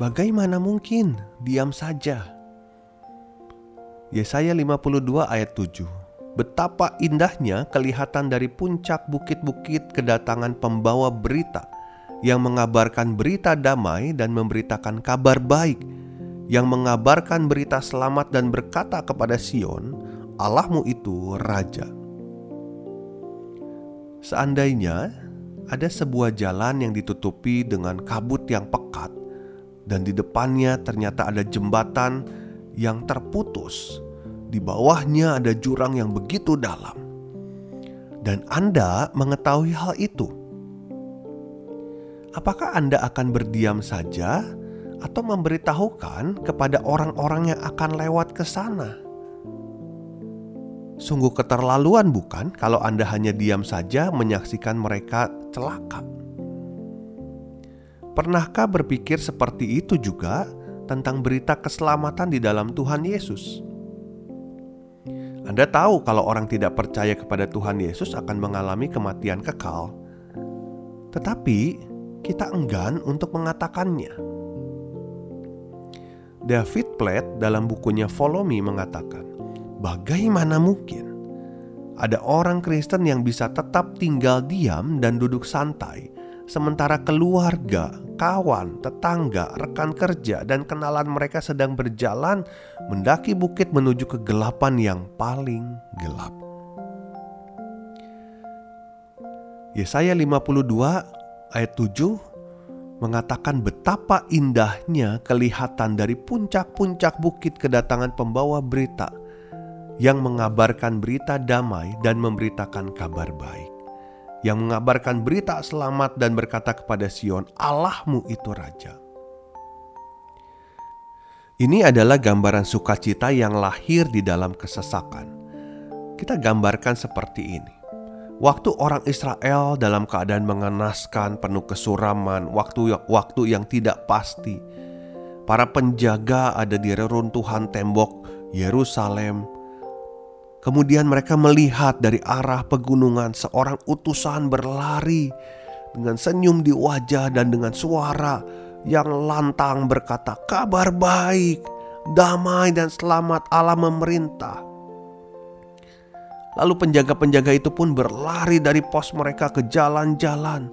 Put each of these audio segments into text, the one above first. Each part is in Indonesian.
Bagaimana mungkin diam saja? Yesaya 52 ayat 7 Betapa indahnya kelihatan dari puncak bukit-bukit kedatangan pembawa berita yang mengabarkan berita damai dan memberitakan kabar baik yang mengabarkan berita selamat dan berkata kepada Sion, Allahmu itu raja. Seandainya ada sebuah jalan yang ditutupi dengan kabut yang pekat dan di depannya ternyata ada jembatan yang terputus. Di bawahnya ada jurang yang begitu dalam, dan Anda mengetahui hal itu. Apakah Anda akan berdiam saja, atau memberitahukan kepada orang-orang yang akan lewat ke sana? Sungguh keterlaluan, bukan? Kalau Anda hanya diam saja menyaksikan mereka celaka. Pernahkah berpikir seperti itu juga tentang berita keselamatan di dalam Tuhan Yesus? Anda tahu kalau orang tidak percaya kepada Tuhan Yesus akan mengalami kematian kekal, tetapi kita enggan untuk mengatakannya. David Platt dalam bukunya Follow Me mengatakan, "Bagaimana mungkin ada orang Kristen yang bisa tetap tinggal diam dan duduk santai?" sementara keluarga, kawan, tetangga, rekan kerja, dan kenalan mereka sedang berjalan mendaki bukit menuju kegelapan yang paling gelap. Yesaya 52 ayat 7 mengatakan betapa indahnya kelihatan dari puncak-puncak bukit kedatangan pembawa berita yang mengabarkan berita damai dan memberitakan kabar baik yang mengabarkan berita selamat dan berkata kepada Sion, "Allahmu itu raja." Ini adalah gambaran sukacita yang lahir di dalam kesesakan. Kita gambarkan seperti ini. Waktu orang Israel dalam keadaan mengenaskan, penuh kesuraman, waktu waktu yang tidak pasti. Para penjaga ada di reruntuhan tembok Yerusalem Kemudian mereka melihat dari arah pegunungan seorang utusan berlari dengan senyum di wajah dan dengan suara yang lantang berkata, "Kabar baik, damai dan selamat Allah memerintah." Lalu penjaga-penjaga itu pun berlari dari pos mereka ke jalan-jalan.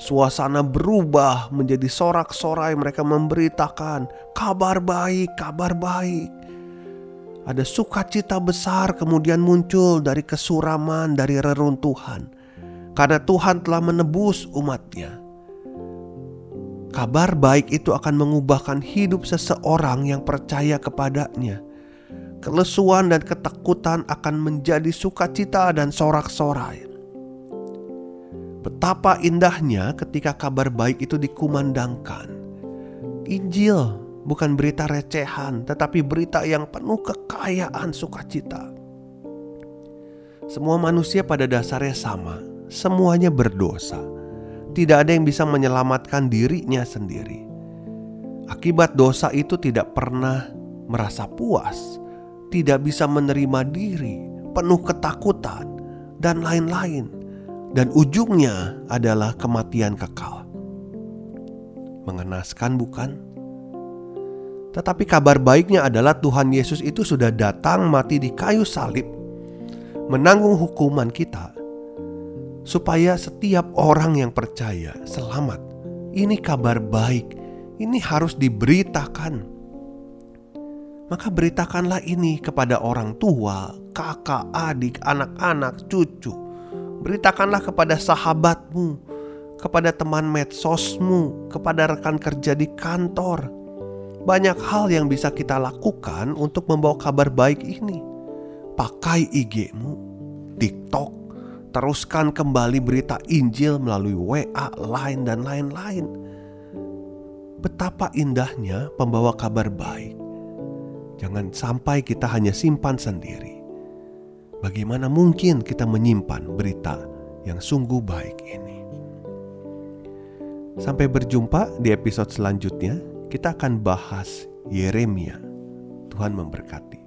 Suasana berubah menjadi sorak-sorai mereka memberitakan kabar baik, kabar baik. Ada sukacita besar kemudian muncul dari kesuraman, dari reruntuhan. Karena Tuhan telah menebus umatnya. Kabar baik itu akan mengubahkan hidup seseorang yang percaya kepadanya. Kelesuan dan ketakutan akan menjadi sukacita dan sorak-sorai. Betapa indahnya ketika kabar baik itu dikumandangkan. Injil bukan berita recehan, tetapi berita yang penuh kekayaan sukacita. Semua manusia pada dasarnya sama, semuanya berdosa. Tidak ada yang bisa menyelamatkan dirinya sendiri. Akibat dosa itu tidak pernah merasa puas, tidak bisa menerima diri, penuh ketakutan, dan lain-lain. Dan ujungnya adalah kematian kekal. Mengenaskan, bukan? Tetapi kabar baiknya adalah Tuhan Yesus itu sudah datang mati di kayu salib, menanggung hukuman kita, supaya setiap orang yang percaya selamat. Ini kabar baik, ini harus diberitakan. Maka beritakanlah ini kepada orang tua, kakak, adik, anak-anak, cucu. Beritakanlah kepada sahabatmu, kepada teman medsosmu, kepada rekan kerja di kantor, banyak hal yang bisa kita lakukan untuk membawa kabar baik ini. Pakai IG-mu, TikTok, teruskan kembali berita Injil melalui WA, Line, dan lain-lain. Betapa indahnya pembawa kabar baik. Jangan sampai kita hanya simpan sendiri. Bagaimana mungkin kita menyimpan berita yang sungguh baik ini? Sampai berjumpa di episode selanjutnya. Kita akan bahas Yeremia. Tuhan memberkati.